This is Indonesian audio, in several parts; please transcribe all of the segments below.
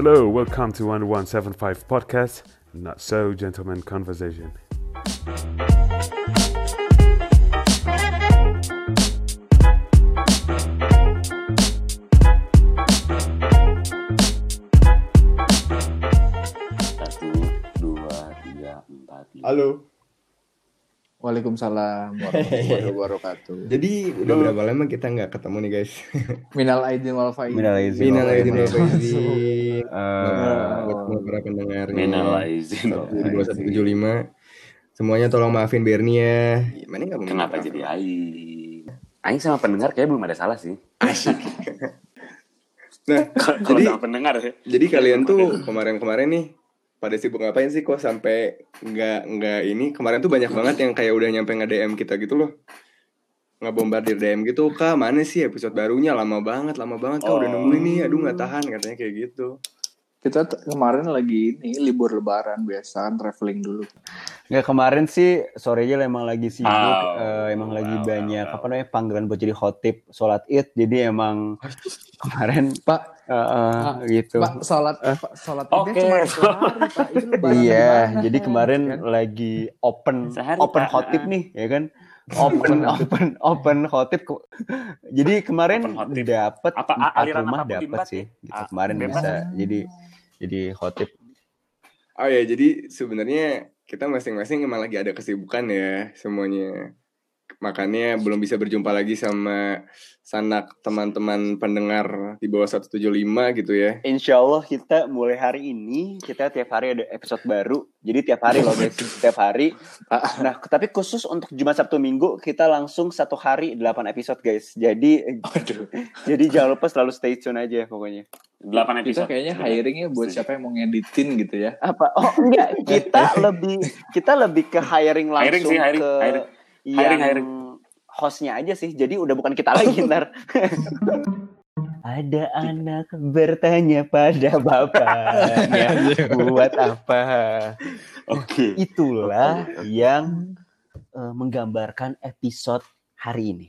Hello, welcome to 1175 Podcast, Not So Gentleman Conversation. Waalaikumsalam warahmatullahi wabarakatuh. Jadi udah berapa lama kita nggak ketemu nih guys? Minal aidin wal faizin. Minal aidin. Minal aidin wal Minal faizin. Eh, Buat semua para pendengarnya. Minal aizin. Di dua satu tujuh lima. Semuanya tolong maafin Bernia. Gimana nggak mau Kenapa maaf? jadi Aing? Aing sama pendengar kayaknya belum ada salah sih. Nah, Kalau jadi sama pendengar ya. jadi kalian tuh kemarin-kemarin nih pada sibuk ngapain sih kok sampai nggak nggak ini? Kemarin tuh banyak banget yang kayak udah nyampe nge DM kita gitu loh. Nggak bombardir DM gitu kak mana sih episode barunya? Lama banget lama banget kak udah Oh. nungguin nih. Aduh nggak tahan katanya kayak gitu Kita t- kemarin lagi ini libur lebaran biasa kan traveling dulu. Nggak kemarin sih sorenya emang lagi sibuk, Oh, eh, emang lagi wow, banyak wow. apa namanya panggilan buat jadi khotib sholat id, jadi emang kemarin Pak, eh, eh, Ah, gitu. Pak salat Pak, salat Oke. Idnya cuma satu hari, Pak. Itu Iya, jadi kemarin Kan? lagi open Sehari, open khotib nih, ya kan? Open open open khotib. Ke- Jadi kemarin dapat Apa, empat aliran rumah dapat sih. ya? Gitu. Ah, Kemarin bebas. bisa jadi jadi khotib. Oh ya, jadi sebenarnya kita masing-masing emang lagi ada kesibukan ya semuanya. Makanya belum bisa berjumpa lagi sama sanak teman-teman pendengar di bawah 175 gitu ya. Insya Allah kita mulai hari ini kita tiap hari ada episode baru. Jadi tiap hari loh guys, tiap hari. Nah, tapi khusus untuk Jumat Sabtu Minggu kita langsung satu hari 8 episode guys. Jadi Aduh, jadi jangan lupa selalu stay tune aja pokoknya. Delapan kita episode. kayaknya hiringnya buat siapa yang mau ngeditin gitu ya. Apa? Oh enggak, kita lebih kita lebih ke hiring langsung Hiring sih, hiring, ke hiring. Yang Hiring, hiring. hostnya aja sih. Jadi udah bukan kita lagi ntar. Ada anak bertanya pada bapaknya buat apa? Oke. itulah yang eh, menggambarkan episode hari ini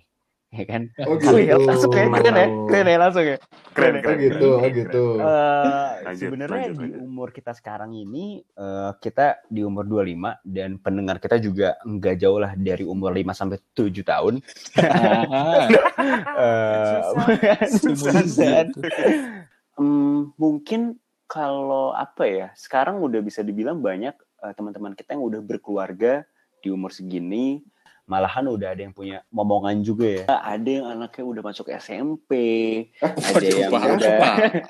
ya kan? Oh Lihat, langsung ya keren ya keren ya langsung ya. Keren, Oh keren. gitu, oh keren, gitu. Eh, Lanjut, sebenarnya di umur kita sekarang ini eh, kita di umur 25 dan pendengar kita juga enggak jauh lah dari umur 5 sampai 7 tahun. Eh, dan, em, mungkin kalau apa ya sekarang udah bisa dibilang banyak teman-teman kita yang udah berkeluarga di umur segini malahan udah ada yang punya momongan juga ya ada yang anaknya udah masuk SMP ada yang udah.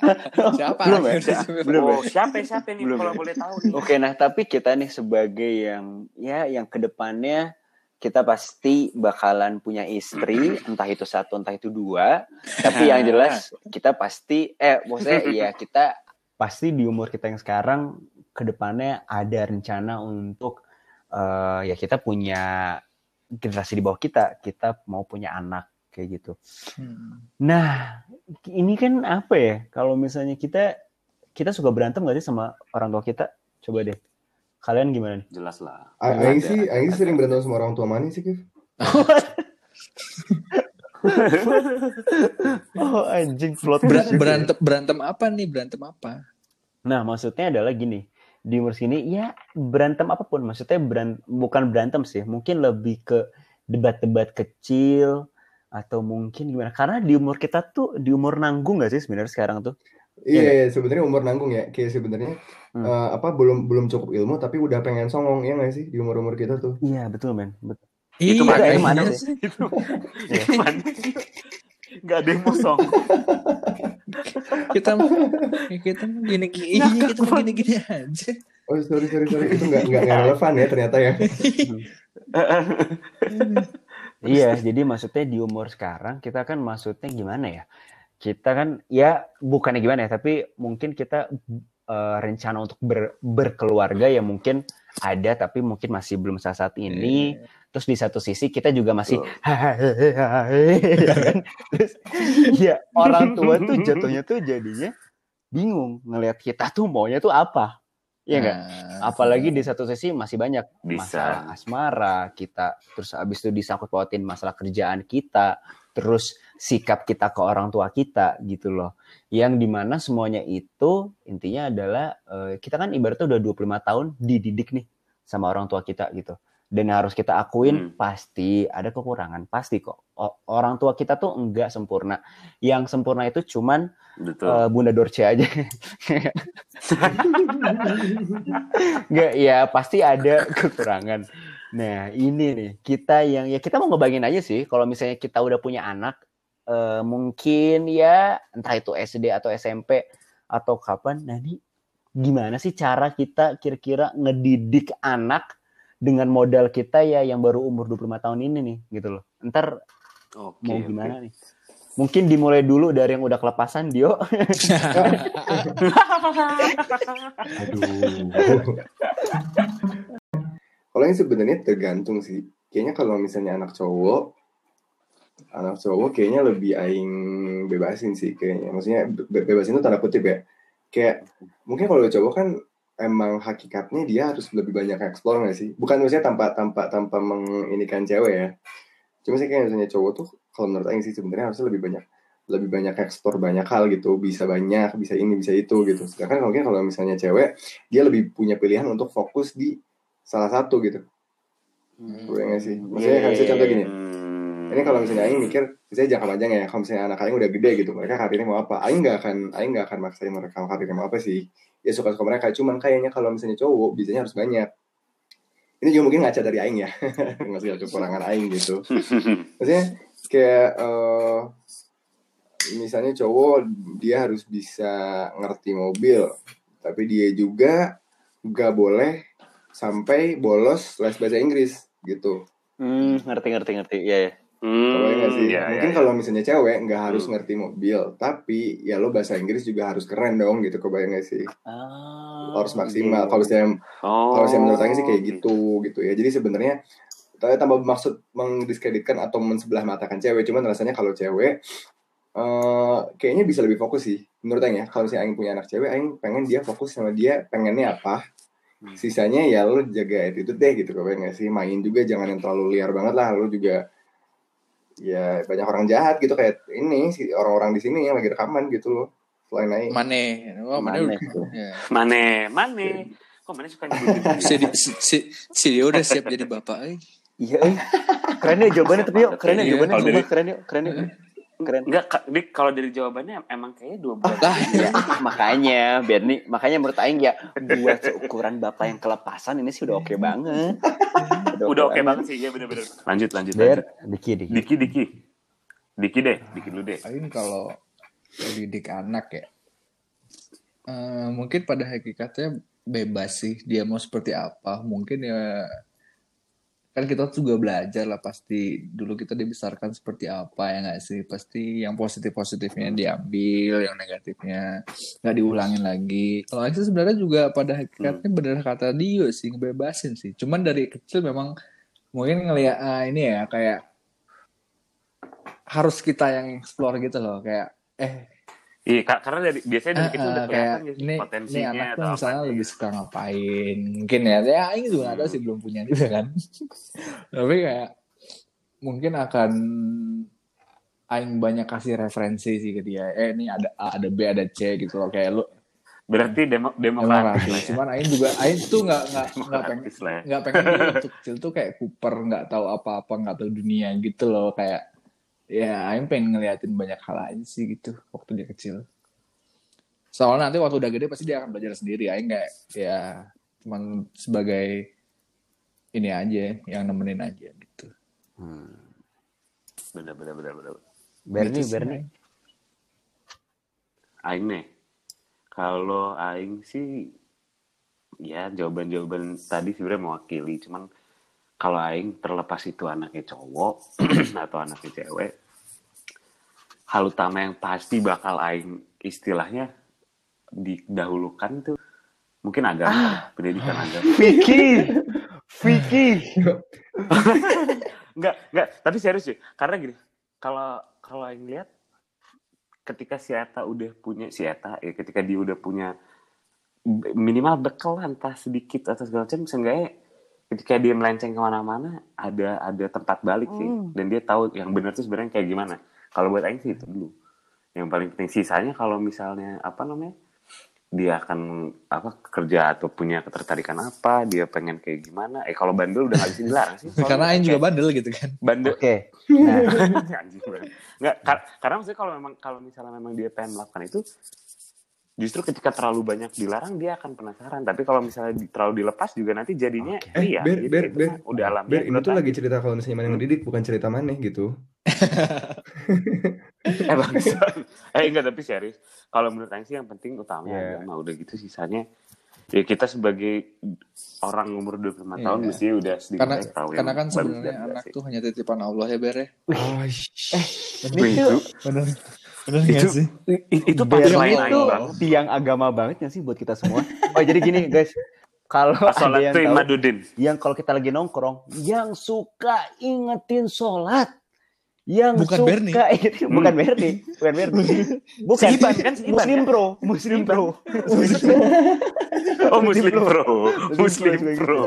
Siapa? Belum ya? Belum ya? Oh, siapa siapa nih Belum kalau ya? boleh tahu nih? Oke, nah tapi kita nih sebagai yang ya yang ke depannya kita pasti bakalan punya istri, entah itu satu, entah itu dua. Tapi yang jelas kita pasti, eh maksudnya ya kita pasti di umur kita yang sekarang ke depannya ada rencana untuk eh, ya kita punya generasi di bawah kita, kita mau punya anak kayak gitu. Hmm. Nah, ini kan apa ya? Kalau misalnya kita kita suka berantem gak sih sama orang tua kita? Coba deh. Kalian gimana nih? Jelas lah. Aing sih, Aing sih sering berantem sama orang tua mana sih, Kif? Oh, anjing plot Ber- berantem berantem apa nih? Berantem apa? Nah, maksudnya adalah gini. Di umur sini ya berantem apa pun. Maksudnya beran- bukan berantem sih. Mungkin lebih ke debat-debat kecil atau mungkin gimana? Karena di umur kita tuh di umur nanggung gak sih sebenarnya sekarang tuh? Iya, sebenarnya umur nanggung ya. Kayak sebenarnya Hmm. eh, apa belum belum cukup ilmu tapi udah pengen songong ya nggak sih di umur-umur kita tuh? Iya, betul men. Betul. Itu Iya, mana Itu mana? Itu itu mana? Gak ada yang mosong. Kita kita gini gini kita gini gini aja. Oh sorry sorry sorry itu nggak nggak nggak relevan ya ternyata ya. Iya, jadi maksudnya di umur sekarang kita kan maksudnya gimana ya? Kita kan ya bukannya gimana ya, tapi mungkin kita eh, rencana untuk ber- berkeluarga ya mungkin ada tapi mungkin masih belum saat saat ini. Terus di satu sisi kita juga masih ya kan? Terus ya orang tua tuh jatuhnya tuh jadinya bingung ngelihat kita tuh maunya tuh apa. Iya enggak? Nah, Apalagi di satu sisi masih banyak Bisa. masalah asmara kita, terus abis itu disangkut pautin masalah kerjaan kita, terus sikap kita ke orang tua kita gitu loh. Yang di mana semuanya itu intinya adalah eh, kita kan ibaratnya udah 25 tahun dididik nih sama orang tua kita gitu. Dan harus kita akuin Hmm. pasti ada kekurangan, pasti kok. O- orang tua kita tuh enggak sempurna. Yang sempurna itu cuman Betul. eh, Bunda Dorce aja. Enggak, ya pasti ada kekurangan. Nah, ini nih, kita yang ya kita mau ngebayangin aja sih kalau misalnya kita udah punya anak eh, mungkin ya entah itu SD atau SMP atau kapan. Nah, ini gimana sih cara kita kira-kira ngedidik anak dengan modal kita ya yang baru umur 25 tahun ini nih gitu loh. Ntar Oke, mau oke. gimana nih? Mungkin dimulai dulu dari yang udah kelepasan, Dio. Kalau ini sebenarnya tergantung sih. Kayaknya kalau misalnya anak cowok, anak cowok kayaknya lebih aing bebasin sih kayaknya. Maksudnya be- bebasin itu tanda kutip ya. Kayak mungkin kalau cowok kan emang hakikatnya dia harus lebih banyak explore nggak sih? Bukan maksudnya tanpa tanpa tanpa menginikan cewek ya. Cuma sih kayak misalnya cowok tuh kalau menurut aing sih sebenarnya harusnya lebih banyak lebih banyak ekspor banyak hal gitu bisa banyak bisa ini bisa itu gitu sedangkan mungkin kalau misalnya cewek dia lebih punya pilihan untuk fokus di salah satu gitu. Gue nggak sih? Maksudnya kan misalnya contoh gini. Hmm. ini kalau misalnya Aing mikir misalnya jangka panjang ya kalau misalnya anak Aing udah gede gitu mereka karirnya mau apa? Aing nggak akan Aing nggak akan maksain mereka karirnya mau apa sih? Ya suka suka mereka cuman kayaknya kalau misalnya cowok bisanya harus banyak. Ini juga mungkin ngaca dari Aing ya. Nggak segala kekurangan Aing gitu. Maksudnya kayak eh, misalnya cowok dia harus bisa ngerti mobil tapi dia juga nggak boleh sampai bolos les bahasa Inggris gitu Hmm, ngerti ngerti ngerti. Iya, ya. Hmm, Kebayang nggak sih? ya, Mungkin ya, kalau misalnya cewek nggak harus Hmm. ngerti mobil, tapi ya lo bahasa Inggris juga harus keren dong gitu. Kebayang nggak sih? Ah, Harus maksimal. Kalau misalnya Oh. kalau saya menurut Aing sih kayak gitu gitu ya. Jadi sebenarnya saya tambah maksud mendiskreditkan atau mensebelah matakan cewek. Cuman rasanya kalau cewek eh kayaknya bisa lebih fokus sih. Menurut Aing ya. Kalau misalnya Aing punya anak cewek, Aing pengen dia fokus sama dia pengennya apa. Hmm. Sisanya ya lo jaga attitude deh gitu. Kebayang nggak sih? Main juga jangan yang terlalu liar banget lah. Lo juga ya banyak orang jahat gitu kayak ini si orang-orang di sini yang lagi rekaman gitu loh. Selain Aing. Mane. Oh, Mane. Mane. Ya. Mane, Mane. Kok Mane suka nyebutin dia? Si, si, si, si dia udah siap jadi bapak. Eh. Iya, eh. keren ya jawabannya tapi yuk, keren ya Iya, jawabannya, dari- keren yuk, keren yuk, keren. Enggak, Kak, Dik, kalau dari jawabannya emang kayaknya dua bulan. Lah, Ya, makanya biar nih, makanya menurut Aing ya buat seukuran bapak yang kelepasan ini sih udah oke banget. Udah oke banget sih, ya bener-bener. Lanjut, lanjut, Ber, lanjut. dikit dikit. Diki, Diki. Diki deh, Diki dulu deh. Paling kalau didik anak ya, eh, mungkin pada hakikatnya bebas sih dia mau seperti apa. Mungkin ya kan kita juga belajar lah pasti dulu kita dibesarkan seperti apa ya nggak sih? Pasti yang positif positifnya diambil yang negatifnya nggak diulangin lagi. Kalau sih sebenarnya juga pada hakikatnya bener kata Dio sih ngebebasin sih. Cuman dari kecil memang mungkin ngeliat ah, ini ya kayak harus kita yang explore gitu loh. Kayak eh Iya, Kak, karena dari biasanya dari kecil udah eh, kayak ya ini ini potensinya tuh atau misalnya apa. lebih suka ngapain mungkin ya. Ya ini juga nggak tahu sih belum punya juga kan. Tapi kayak mungkin akan Aing banyak kasih referensi sih ke dia. Eh ini ada A ada B ada C gitu loh. Kayak lu Berarti demo, demokratis. demokratis. cuman Aing juga Aing tuh nggak nggak nggak pengen ya. nggak pengen waktu kecil tuh kayak Cooper nggak tahu apa-apa nggak tahu dunia gitu loh. Kayak ya Aing pengen ngeliatin banyak hal aja sih gitu waktu dia kecil soalnya nanti waktu udah gede pasti dia akan belajar sendiri Aing kayak ya cuman sebagai ini aja yang nemenin aja gitu Hmm. Bener, bener, bener, bener. Berni, Gitu sih, Berni. Aing. Aing nih, kalau Aing sih, ya jawaban-jawaban tadi sebenarnya mewakili. Cuman kalau Aing terlepas itu anaknya cowok atau anaknya cewek, hal utama yang pasti bakal Aing istilahnya didahulukan tuh mungkin agama, pendidikan agama. Vicky, Vicky. Enggak, enggak, tapi serius sih. Karena gini, kalau kalau Aing lihat ketika si Eta udah punya si Eta ya ketika dia udah punya minimal bekal entah sedikit atau segala macam seenggaknya ketika dia melenceng ke mana-mana ada ada tempat balik sih Hmm. dan dia tahu yang benar tuh sebenarnya kayak gimana kalau buat Aing sih itu dulu yang paling penting sisanya kalau misalnya apa namanya dia akan apa kerja atau punya ketertarikan apa dia pengen kayak gimana eh kalau bandel udah nggak bisa dilarang sih Soalnya Karena Aing juga bandel gitu kan. bandel Oke. Nah, Anjing banget. Nggak, kar- karena maksudnya kalau memang kalau misalnya memang dia pengen melakukan itu justru ketika terlalu banyak dilarang dia akan penasaran tapi kalau misalnya di- terlalu dilepas juga nanti jadinya Eh, iya Ber, gitu. Ber, Itu Ber. mah udah alamnya Ber, ini tuh lagi cerita kalau misalnya mana yang ngedidik bukan cerita maneh gitu. eh bangsat. eh enggak tapi serius kalau menurut Aing sih yang penting utamanya Iya. agama udah gitu sisanya ya kita sebagai orang umur 25 tahun Iya. mesti udah sedikit Karena tahu karena kan sebenarnya anak sih. tuh hanya titipan Allah ya Ber ya. Oh, Wih, itu itu Bener. Itu sih? itu punchline itu tiang agama banget nggak sih buat kita semua? Oh jadi gini guys, kalau ada yang tahu, yang kalau kita lagi nongkrong, yang suka ingetin sholat, yang Bukan suka Bernie. ingetin, bukan Bernie, bukan Bernie, bukan. Si Iban kan, si Iban Muslim ya? Pro, Muslim Pro, oh Muslim Pro Muslim Muslim Pro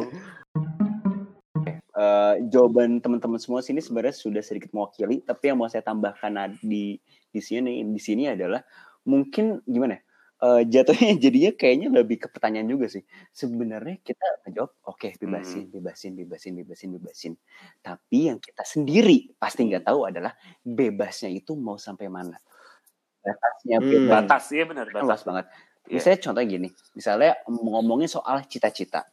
Eh, jawaban teman-teman semua sini sebenarnya sudah sedikit mewakili, tapi yang mau saya tambahkan di di sini di sini adalah mungkin gimana? ya, eh, jatuhnya jadinya kayaknya lebih ke pertanyaan juga sih. Sebenarnya kita jawab, oke bebasin, bebasin, bebasin, bebasin, bebasin. Tapi yang kita sendiri pasti nggak tahu adalah bebasnya itu mau sampai mana. Batasnya Hmm. bebas batas iya benar kan batas luas banget. Iya. Misalnya contohnya gini, misalnya ngomongin soal cita-cita.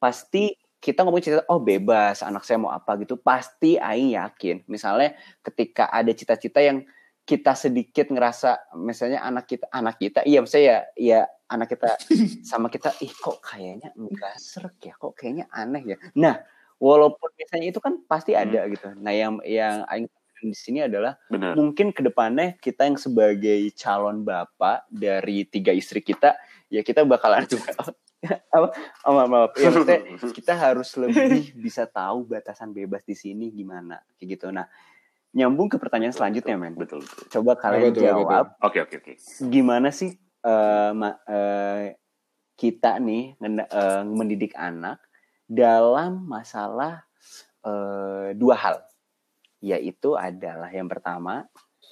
Pasti kita ngomongin cita oh bebas, anak saya mau apa gitu, pasti Aing yakin. Misalnya ketika ada cita-cita yang kita sedikit ngerasa, misalnya anak kita, anak kita, iya misalnya ya, ya anak kita sama kita, ih kok kayaknya enggak serek ya, kok kayaknya aneh ya. Nah, walaupun misalnya itu kan pasti ada gitu. Nah, yang yang Aing di sini adalah benar mungkin ke depannya kita yang sebagai calon bapak dari tiga istri kita ya kita bakalan juga apa? Oh, maaf, maaf. Ya, maksudnya kita harus lebih bisa tahu batasan bebas di sini gimana kayak gitu. Nah nyambung ke pertanyaan selanjutnya men. betul betul. Coba kalian apa jawab. Oke oke oke. Gimana sih eh, ma- eh, kita nih eh, mendidik anak dalam masalah eh, dua hal? Yaitu adalah yang pertama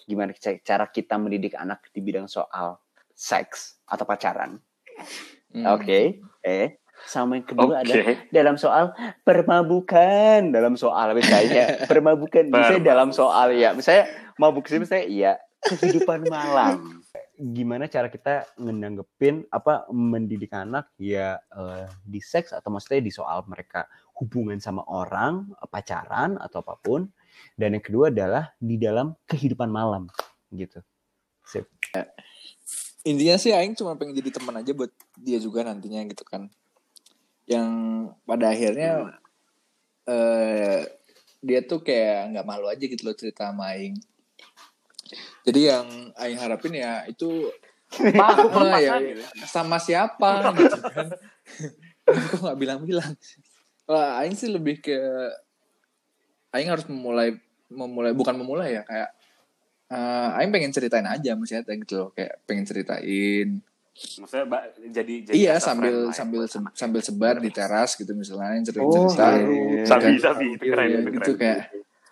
gimana ca- cara kita mendidik anak di bidang soal seks atau pacaran Hmm. oke eh sama yang kedua oke. ada dalam soal permabukan. Dalam soal misalnya permabukan misalnya dalam soal ya misalnya mabuk sih misalnya iya. Kehidupan malam. Gimana cara kita ngenanggepin apa mendidik anak ya eh, di seks atau maksudnya di soal mereka hubungan sama orang pacaran atau apa pun. Dan yang kedua adalah di dalam kehidupan malam gitu. Sip. Intinya sih Aing cuma pengen jadi teman aja buat dia juga nantinya gitu kan. Yang pada akhirnya eh dia tuh kayak nggak malu aja gitu loh cerita sama Aing. Jadi yang Aing harapin ya itu lepas ya, lagi. sama siapa gitu kan. Kok nggak bilang-bilang. Kalau Aing sih lebih ke Aing harus memulai memulai bukan memulai ya kayak eh, Aing pengen ceritain aja maksudnya gitu loh kayak pengen ceritain. Maksudnya Mbak, jadi jadi iya sambil ya sambil anak. sambil sebar di teras gitu misalnya cerita Oh, cerita iya. sabi sabi itu keren Iya, itu gitu keren. kayak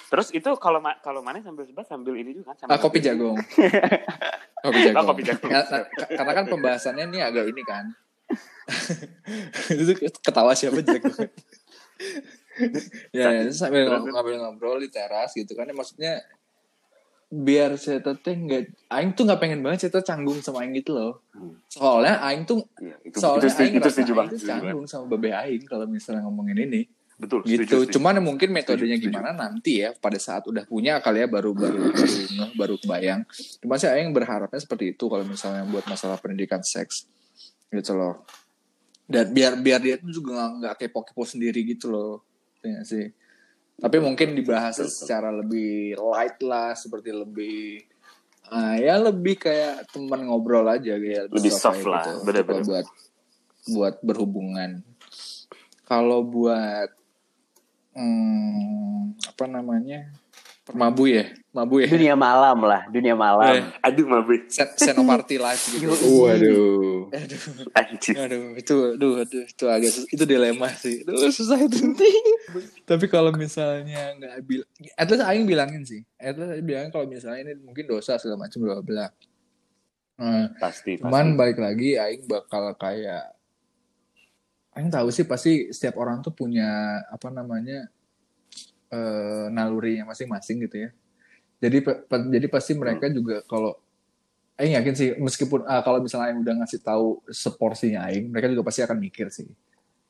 terus itu kalau ma- kalau mana sambil sebat sambil ini juga kan ah, sambil kopi jagung. Kopi Oh, jagung. kopi jagung. Ka- ka- karena kan pembahasannya ini agak ini kan. Itu ketawa siapa jagung? Ya, ya sambil ngobrol ngobrol di teras gitu kan ya, maksudnya biar saya teh nggak Aing tuh nggak pengen banget saya canggung sama Aing gitu loh. Hmm. soalnya Aing tuh Iya, itu soalnya itu Aing itu setuju Aing tuh banget. canggung sama bebe Aing kalau misalnya ngomongin ini. Betul gitu. setuju, setuju. cuman mungkin metodenya Setuju, setuju. gimana nanti ya pada saat udah punya kali ya baru baru baru ngeh, baru kebayang. Cuma sih Aing berharapnya seperti itu kalau misalnya buat masalah pendidikan seks. Gitu loh. Dan biar biar dia tuh juga nggak- nggak kepo-kepo sendiri gitu loh. Ya sih tapi mungkin dibahas secara lebih light lah seperti lebih ah, ya lebih kayak teman ngobrol aja kayak Lebih soft kayak lah, gitu. bener-bener. Kalau buat buat berhubungan kalau buat hmm, apa namanya Permabu ya, mabu ya. dunia malam lah dunia malam Eh. aduh mabuk Set Senoparty live gitu. Waduh. Aduh, anjir aduh, itu, aduh, aduh, itu agak itu dilema sih. Aduh, susah itu. Tapi kalau misalnya nggak bilang, at least Aing bilangin sih. At least Aing bilangin kalau misalnya ini mungkin dosa segala macam bla bla. Nah, pasti cuman pasti. balik lagi Aing bakal kayak Aing tahu sih pasti setiap orang tuh punya apa namanya eh nalurinya masing-masing gitu ya. Jadi pe- pe- jadi pasti mereka juga kalau Aing yakin sih meskipun ah, kalau misalnya Aing udah ngasih tahu seporsinya Aing, mereka juga pasti akan mikir sih.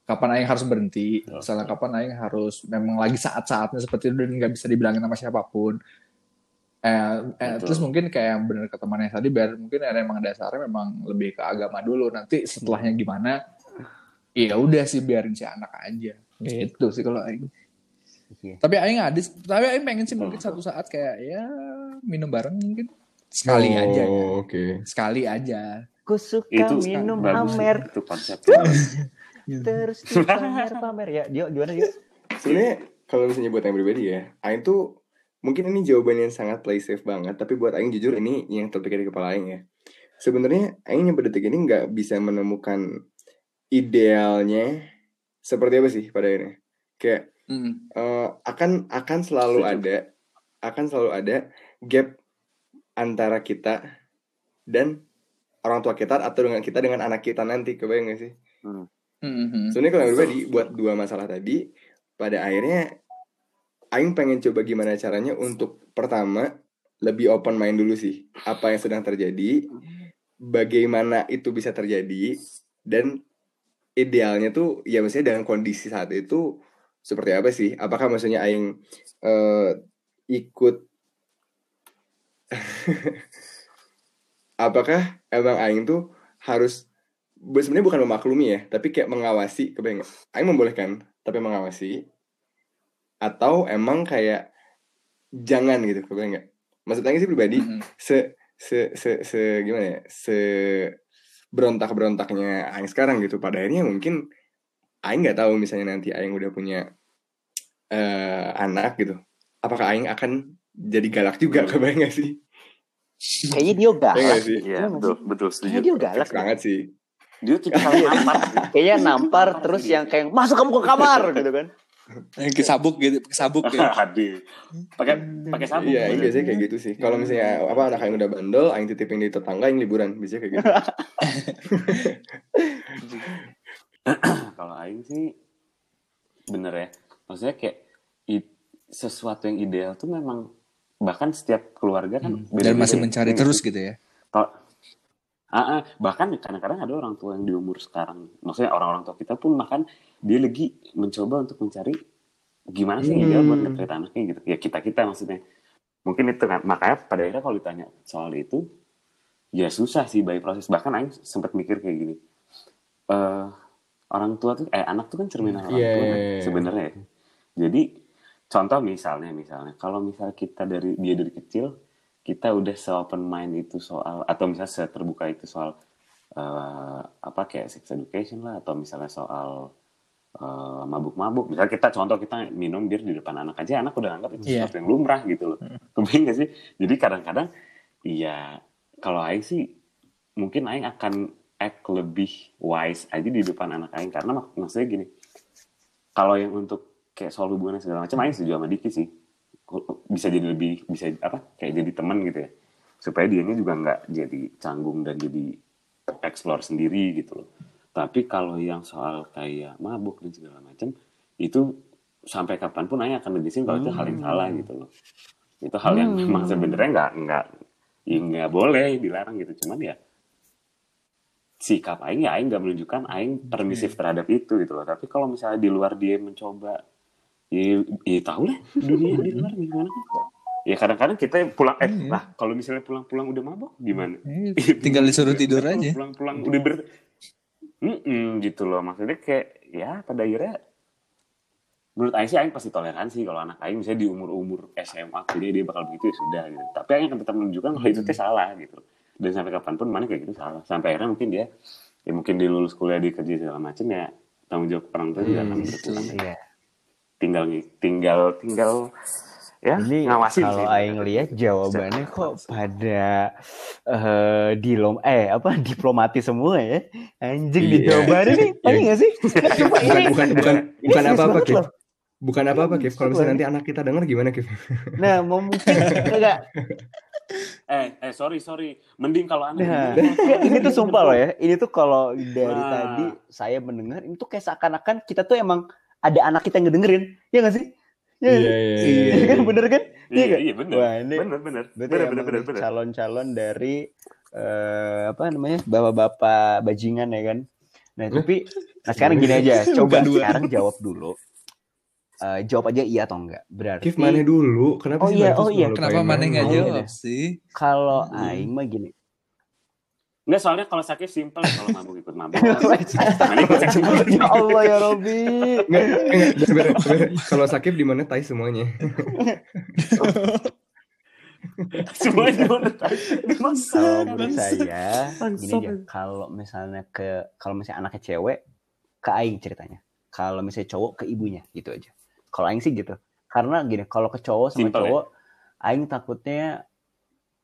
Kapan Aing harus berhenti, misalnya kapan Aing harus memang lagi saat-saatnya seperti itu dan nggak bisa dibilangin sama siapa pun. Eh, eh, terus mungkin kayak yang bener kata temannya tadi, biar mungkin ada emang dasarnya memang lebih ke agama dulu. Nanti setelahnya gimana, ya udah sih biarin si anak aja. Gitu sih kalau Aing. Iya. Tapi Aing ada, tapi Aing pengen sih mungkin satu saat kayak ya minum bareng mungkin sekali Oh, aja ya. Oke. Sekali aja. Ku suka itu minum Amer itu konsepnya terus dipamer-pamer ya. Dio gimana Dio? Sebenarnya kalau misalnya buat yang pribadi ya, Aing tuh mungkin ini jawaban yang sangat play safe banget, tapi buat Aing jujur ini yang terpikir di kepala Aing ya. Sebenarnya Aing nyampe detik ini nggak bisa menemukan idealnya seperti apa sih pada akhirnya. Kayak Hmm. eh, akan akan selalu Setuju. ada akan selalu ada gap antara kita dan orang tua kita atau dengan kita dengan anak kita nanti kebayang gak sih? Mhm. Sebenarnya kalau pribadi buat dua masalah tadi pada akhirnya Aing pengen coba gimana caranya untuk pertama lebih open mind dulu sih apa yang sedang terjadi, bagaimana itu bisa terjadi dan idealnya tuh ya maksudnya dengan kondisi saat itu seperti apa sih? Apakah maksudnya Aing eh, ikut apakah emang Aing tuh harus sebenarnya bukan memaklumi ya, tapi kayak mengawasi, kebayang? Aing membolehkan, tapi mengawasi. Atau emang kayak jangan gitu, kebayang nggak? Maksud Aing sih pribadi, Mhm. se se se se gimana ya? Se berontak berontaknya Aing sekarang gitu. Pada akhirnya mungkin Aing nggak tahu misalnya nanti Aing udah punya eh anak gitu. Apakah Aing akan jadi galak juga, Hmm. kebayang nggak sih? Kayaknya Dio Iya galak. nggak sih? Iya betul betul Kayaknya setuju Dio galak. deh. banget sih. dia tipikal nampar Kayaknya nampar terus yang kayak masuk kamu ke kamar gitu kan. Yang kesabuk gitu, kesabuk gitu. Pakai pakai sabuk Iya, Aing biasanya kayak gitu sih. Kalau misalnya apa anak Aing udah bandel, Aing titipin di tetangga, Aing liburan, biasanya kayak gitu. kalau Aing sih bener ya. Maksudnya kayak sesuatu yang ideal tuh memang bahkan setiap keluarga kan Dan beda-beda masih ya. mencari Iya terus sih? gitu ya. Kalau- Ah, ah, bahkan kadang-kadang ada orang tua yang di umur sekarang. Maksudnya orang-orang tua kita pun bahkan dia lagi mencoba untuk mencari gimana sih yang ideal buat Hmm. nge-treat anaknya gitu. Ya kita kita maksudnya. Mungkin itu kan. Makanya pada akhirnya kalau ditanya soal itu ya susah sih by proses. Bahkan Aing sempat mikir kayak gini. Eh orang tua tuh eh anak tuh kan cerminan orang Iya, tua kan, iya. sebenarnya ya. jadi contoh misalnya misalnya kalau misalnya kita dari dia dari kecil kita udah se open mind itu soal atau misalnya seterbuka itu soal eh, apa kayak sex education lah atau misalnya soal eh, mabuk-mabuk misalnya kita contoh kita minum bir di depan anak aja anak udah anggap itu Iya. sesuatu yang lumrah gitu loh kebayang gak sih jadi kadang-kadang iya kalau Aing sih mungkin Aing akan act lebih wise aja di depan anak Aing. Karena mak- maksudnya gini kalau yang untuk kayak soal hubungan segala macam Aing setuju sama Diki sih. Bisa jadi lebih bisa apa kayak jadi teman gitu ya. Supaya dianya juga nggak jadi canggung dan jadi explore sendiri gitu loh. Tapi kalau yang soal kayak mabuk dan segala macam itu sampai kapan pun Aing akan negesin kalau itu hal yang salah gitu loh. Itu hal yang memang sebenarnya nggak nggak ya nggak boleh dilarang gitu. Cuman ya sikap Aing ya Aing nggak menunjukkan Aing permisif terhadap itu gitu loh. Tapi kalau misalnya di luar dia mencoba ya, ya tahu lah dunia di luar gimana kan? Ya kadang-kadang kita pulang eh Iya. lah kalau misalnya pulang-pulang udah mabok gimana? Eh, Tinggal disuruh tidur Kalau aja. pulang-pulang udah ber Mm-mm, gitu loh. Maksudnya kayak ya pada akhirnya menurut Aing sih Aing pasti toleransi kalau anak Aing misalnya di umur-umur SMA kuliah dia bakal begitu ya sudah gitu. Tapi Aing akan tetap menunjukkan kalau itu teh salah gitu dan sampai kapan pun mana kayak gitu salah sampai akhirnya mungkin dia ya mungkin dia lulus kuliah di kerja segala macam ya tanggung jawab orang tua juga akan berkurang Iya. tinggal tinggal tinggal ya Ini ngawasin kalau sih. Aing lihat jawabannya kok pada eh dilom eh apa diplomatis semua ya. Anjing Iya. dijawabannya nih. Tadi nggak sih? Coba bukan ini. bukan bukan ini bukan banget Kif loh. bukan apa-apa Kif kalau misalnya nanti anak kita denger gimana Kif Nah, mau mungkin enggak. Eh, eh sorry sorry. Mending kalau anak Nah, ini- ini tuh sumpah loh ya. Ini tuh kalau dari Nah. tadi saya mendengar ini tuh kayak seakan-akan kita tuh emang ada anak kita yang ngedengerin. Ya nggak sih? Ya nggak sih? Iya kan bener kan? Iya Iya, iya bener. Wah, ini Bener bener. Bener bener bener bener. calon-calon dari eh, apa namanya bapak-bapak bajingan ya kan. Nah tapi nah sekarang gini aja, coba sekarang jawab dulu. Eh, jawab aja iya atau enggak. Berarti Kif mana dulu kenapa Oh sih iya, oh iya. Kenapa mana nggak iya jawab deh. sih? kalau Hmm. Aing mah gini. Enggak soalnya kalau sakit simple kalau mabuk ikut mabuk. ya Allah ya Robi. Enggak, enggak, sebenarnya. Kalau sakit di mana tai semuanya. Semuanya. Kalau saya gini aja. Kalau misalnya ke kalau misalnya anaknya cewek ke Aing ceritanya. Kalau misalnya cowok ke ibunya gitu aja. Kalau Aing sih gitu. Karena gini, kalau ke cowok sama Simple ya? cowok, Aing takutnya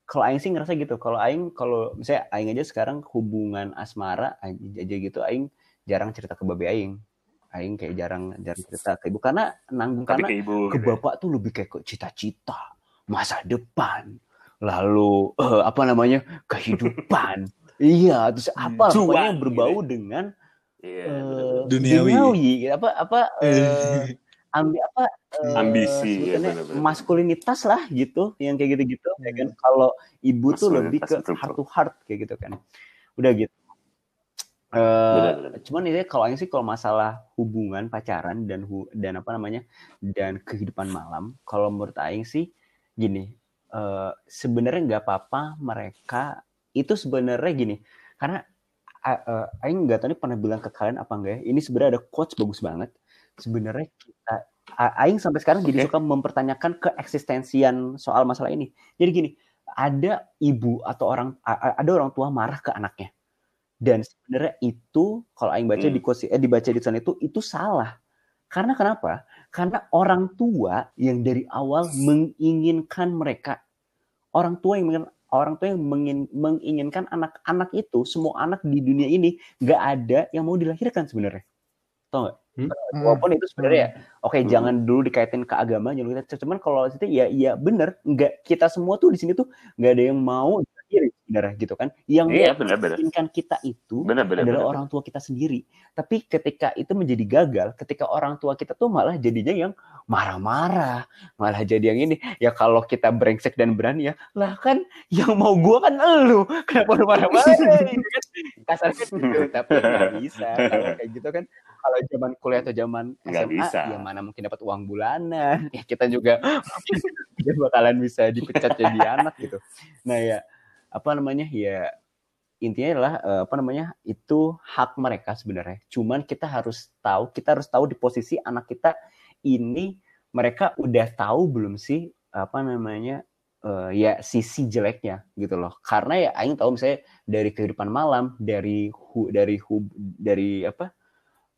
kalau Aing sih ngerasa gitu. Kalau Aing kalau misalnya Aing aja sekarang hubungan asmara aja aja gitu, Aing jarang cerita ke babe Aing. Aing kayak jarang jarang cerita ke ibu karena nanggung Tapi karena ke ibu. ke gitu ya. bapak tuh lebih kayak ke cita-cita masa depan lalu eh, apa namanya kehidupan iya terus apa Cuan, pokoknya yang gitu berbau ya. dengan Iya, eh, bener-bener. Duniawi. gitu. apa apa eh, ambi apa eh, Ambisi, ya, sebutannya bener-bener. maskulinitas lah gitu yang kayak gitu-gitu ya kan? Kalau ibu tuh lebih ke betul, heart to heart kayak gitu kan. Udah gitu. Benar-benar. cuman ini kalau Aing sih kalau masalah hubungan pacaran dan hu- dan apa namanya dan kehidupan malam kalau menurut Aing sih gini eh, sebenarnya nggak apa-apa mereka itu sebenarnya gini karena Aing nggak tahu ini pernah bilang ke kalian apa enggak ya ini sebenarnya ada quotes bagus banget sebenarnya kita Aing sampai sekarang jadi Oke. suka mempertanyakan keeksistensian soal masalah ini. Jadi gini ada ibu atau orang ada orang tua marah ke anaknya. Dan sebenarnya itu kalau aing baca Hmm. di quotes- eh, dibaca di sana itu itu salah. Karena kenapa? Karena orang tua yang dari awal menginginkan mereka orang tua yang menginginkan orang tua yang mengin- menginginkan anak-anak itu semua anak di dunia ini nggak ada yang mau dilahirkan sebenarnya tau nggak Hmm. walaupun itu sebenarnya ya oke Hmm. jangan dulu dikaitin ke agama jangan kita cuman kalau itu ya ya bener nggak kita semua tuh di sini tuh nggak ada yang mau sebenarnya gitu kan yang Iya, benar-benar. menginginkan kita itu Benar-benar. adalah orang tua kita sendiri. Tapi ketika itu menjadi gagal, ketika orang tua kita tuh malah jadinya yang marah-marah, malah jadi yang ini. Ya kalau kita brengsek dan berani ya, lah kan yang mau gua kan elu. Kenapa lu marah-marah? Gitu kan. Kasarnya gitu, tapi nggak bisa. Kalau kayak gitu kan, kalau zaman kuliah atau zaman SMA, bisa. ya mana mungkin dapat uang bulanan. Ya kita juga mungkin juga bakalan bisa dipecat jadi anak gitu. Nah ya, apa namanya ya intinya adalah eh, apa namanya itu hak mereka sebenarnya. Cuman kita harus tahu, kita harus tahu di posisi anak kita ini mereka udah tahu belum sih apa namanya eh, ya sisi jeleknya gitu loh. Karena ya aing tahu misalnya dari kehidupan malam, dari hu, dari hub, dari apa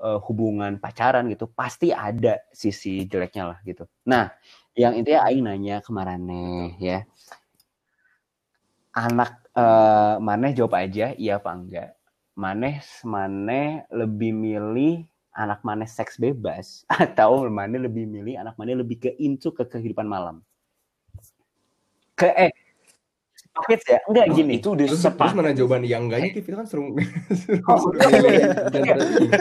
eh, hubungan pacaran gitu pasti ada sisi jeleknya lah gitu. Nah, yang intinya aing nanya kemarin nih ya. Anak eh Maneh jawab aja iya apa enggak. Maneh Maneh lebih milih anak Maneh seks bebas atau Maneh lebih milih anak Maneh lebih ke into ke kehidupan malam. Ke eh Oke ya, enggak Oh, gini. Itu udah Terus, terus mana jawaban yang enggaknya Kif itu kan seru. Oh.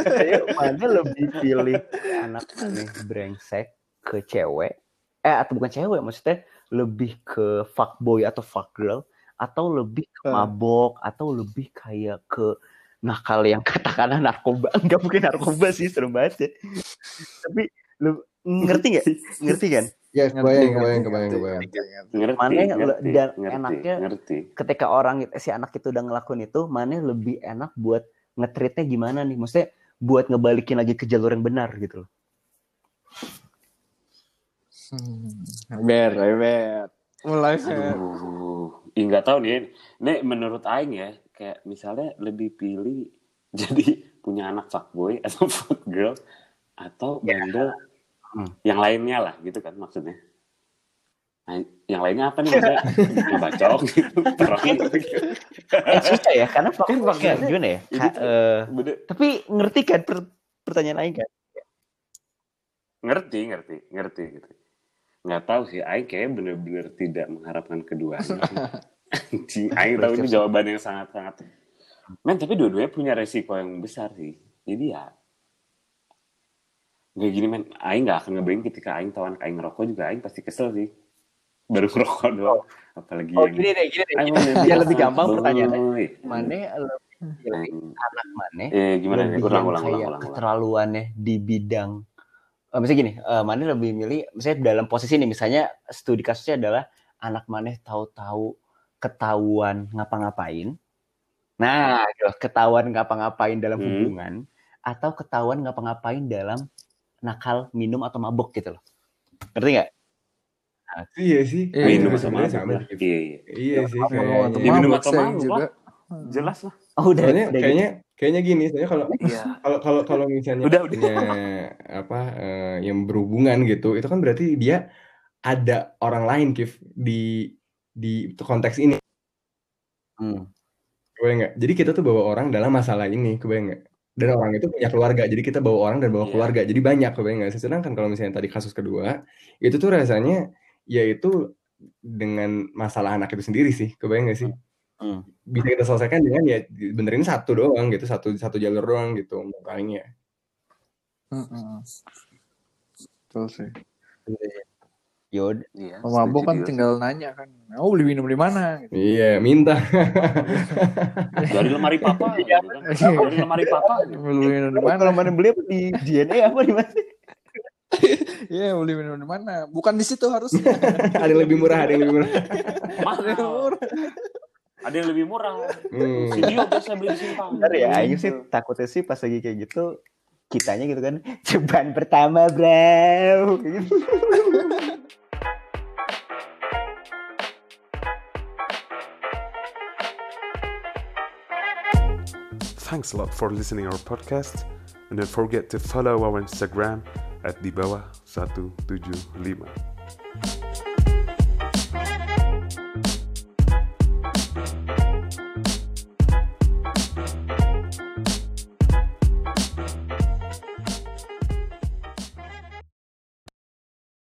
Saya mana lebih pilih anak aneh brengsek ke cewek eh atau bukan cewek maksudnya lebih ke fuckboy atau fuck girl atau lebih ke Hmm. mabok atau lebih kayak ke nakal yang katakanlah narkoba enggak mungkin narkoba sih serem banget ya tapi lu ngerti nggak ngerti kan Ya, kebayang, kebayang, kebayang, kebayang. ngerti, ngerti. Ngerti, Mana yang ngerti, dan ngerti, enaknya- ngerti. ketika orang si anak itu udah ngelakuin itu mana lebih enak buat ngetritnya gimana nih maksudnya buat ngebalikin lagi ke jalur yang benar gitu loh Hmm. Ber, ber. Mulai. Aduh, Ih, nggak tahu nih. Nih menurut Aing ya, kayak misalnya lebih pilih jadi punya anak fuckboy atau fuck girl atau bandel Hmm. yang lainnya lah gitu kan maksudnya. Nah, yang lainnya apa nih maksudnya? Ngebacok gitu, perang gitu. Eh, susah ya karena Kan faktornya maksudnya gimana ya? Ka- Bener, tapi ngerti kan per- pertanyaan lain kan? ngerti, ngerti, ngerti gitu. Nggak tahu sih, Aing kayaknya bener-bener tidak mengharapkan keduanya. Anjing, Aing tahu ini jawaban yang sangat-sangat. Men, tapi dua-duanya punya resiko yang besar sih. Jadi ya, Gak gini men, Aing gak akan ngebayangin ketika Aing tahu anak Aing ngerokok juga Aing pasti kesel sih. Baru ngerokok doang. Apalagi Oh yang gini deh, gini deh. Gini. Biar lebih gampang boy. pertanyaannya. Mana lebih pilih Aing- anak mana? Eh gimana nih? lebih Ulang, ulang, ulang, kayak ulang, ulang. keterlaluannya di bidang eh, misalnya gini, eh, Mane lebih milih misalnya dalam posisi ini misalnya studi kasusnya adalah anak Mane tahu-tahu ketahuan ngapa-ngapain. Nah, gitu, ketahuan ngapa-ngapain dalam Hmm. hubungan atau ketahuan ngapa-ngapain dalam nakal minum atau mabuk gitu loh. Ngerti nggak? Iya sih. Iya, Minum Iya, atau sebenarnya mabuk sama sih. Iya, iya. Iya sih. Kayaknya. untuk Diminum mabuk atau mabuk juga. Jelas lah. Oh, udah, Soalnya udah kayaknya kayaknya gini, soalnya kalau Iya. kalau kalau kalau misalnya Udah, udah. punya apa eh, yang berhubungan gitu, itu kan berarti dia ada orang lain Kif di di konteks ini. Hmm. Kebayang nggak? Jadi kita tuh bawa orang dalam masalah ini, kebayang nggak? Dan orang itu punya keluarga, jadi kita bawa orang dan bawa Iya. keluarga, jadi banyak, kebayang nggak? Sedangkan kalau misalnya tadi kasus kedua, itu tuh rasanya yaitu dengan masalah anak itu sendiri sih, kebayang nggak sih? Hmm. Bisa kita selesaikan dengan ya benerin satu doang gitu, satu satu jalur doang gitu, makanya. Heeh. Betul sih. Yaudah. Iya. Mabuk setuju kan tinggal nanya kan, oh beli minum di mana? Gitu. Iya, minta. dari lemari papa gitu kan. Dari lemari papa gitu. Beli minum di mana? Kalau mana beli apa di DNA apa di mana? Iya, beli minum di mana? Bukan di situ harusnya. ada yang lebih murah, ada yang lebih murah. Mahal. Ada yang lebih murah. Hmm. Video biasa beli di simpang. Bener ya, Aing sih takutnya sih pas lagi kayak gitu kitanya gitu kan cobaan pertama bro gitu. Thanks a lot for listening our podcast. And don't forget to follow our Instagram at dibawah175.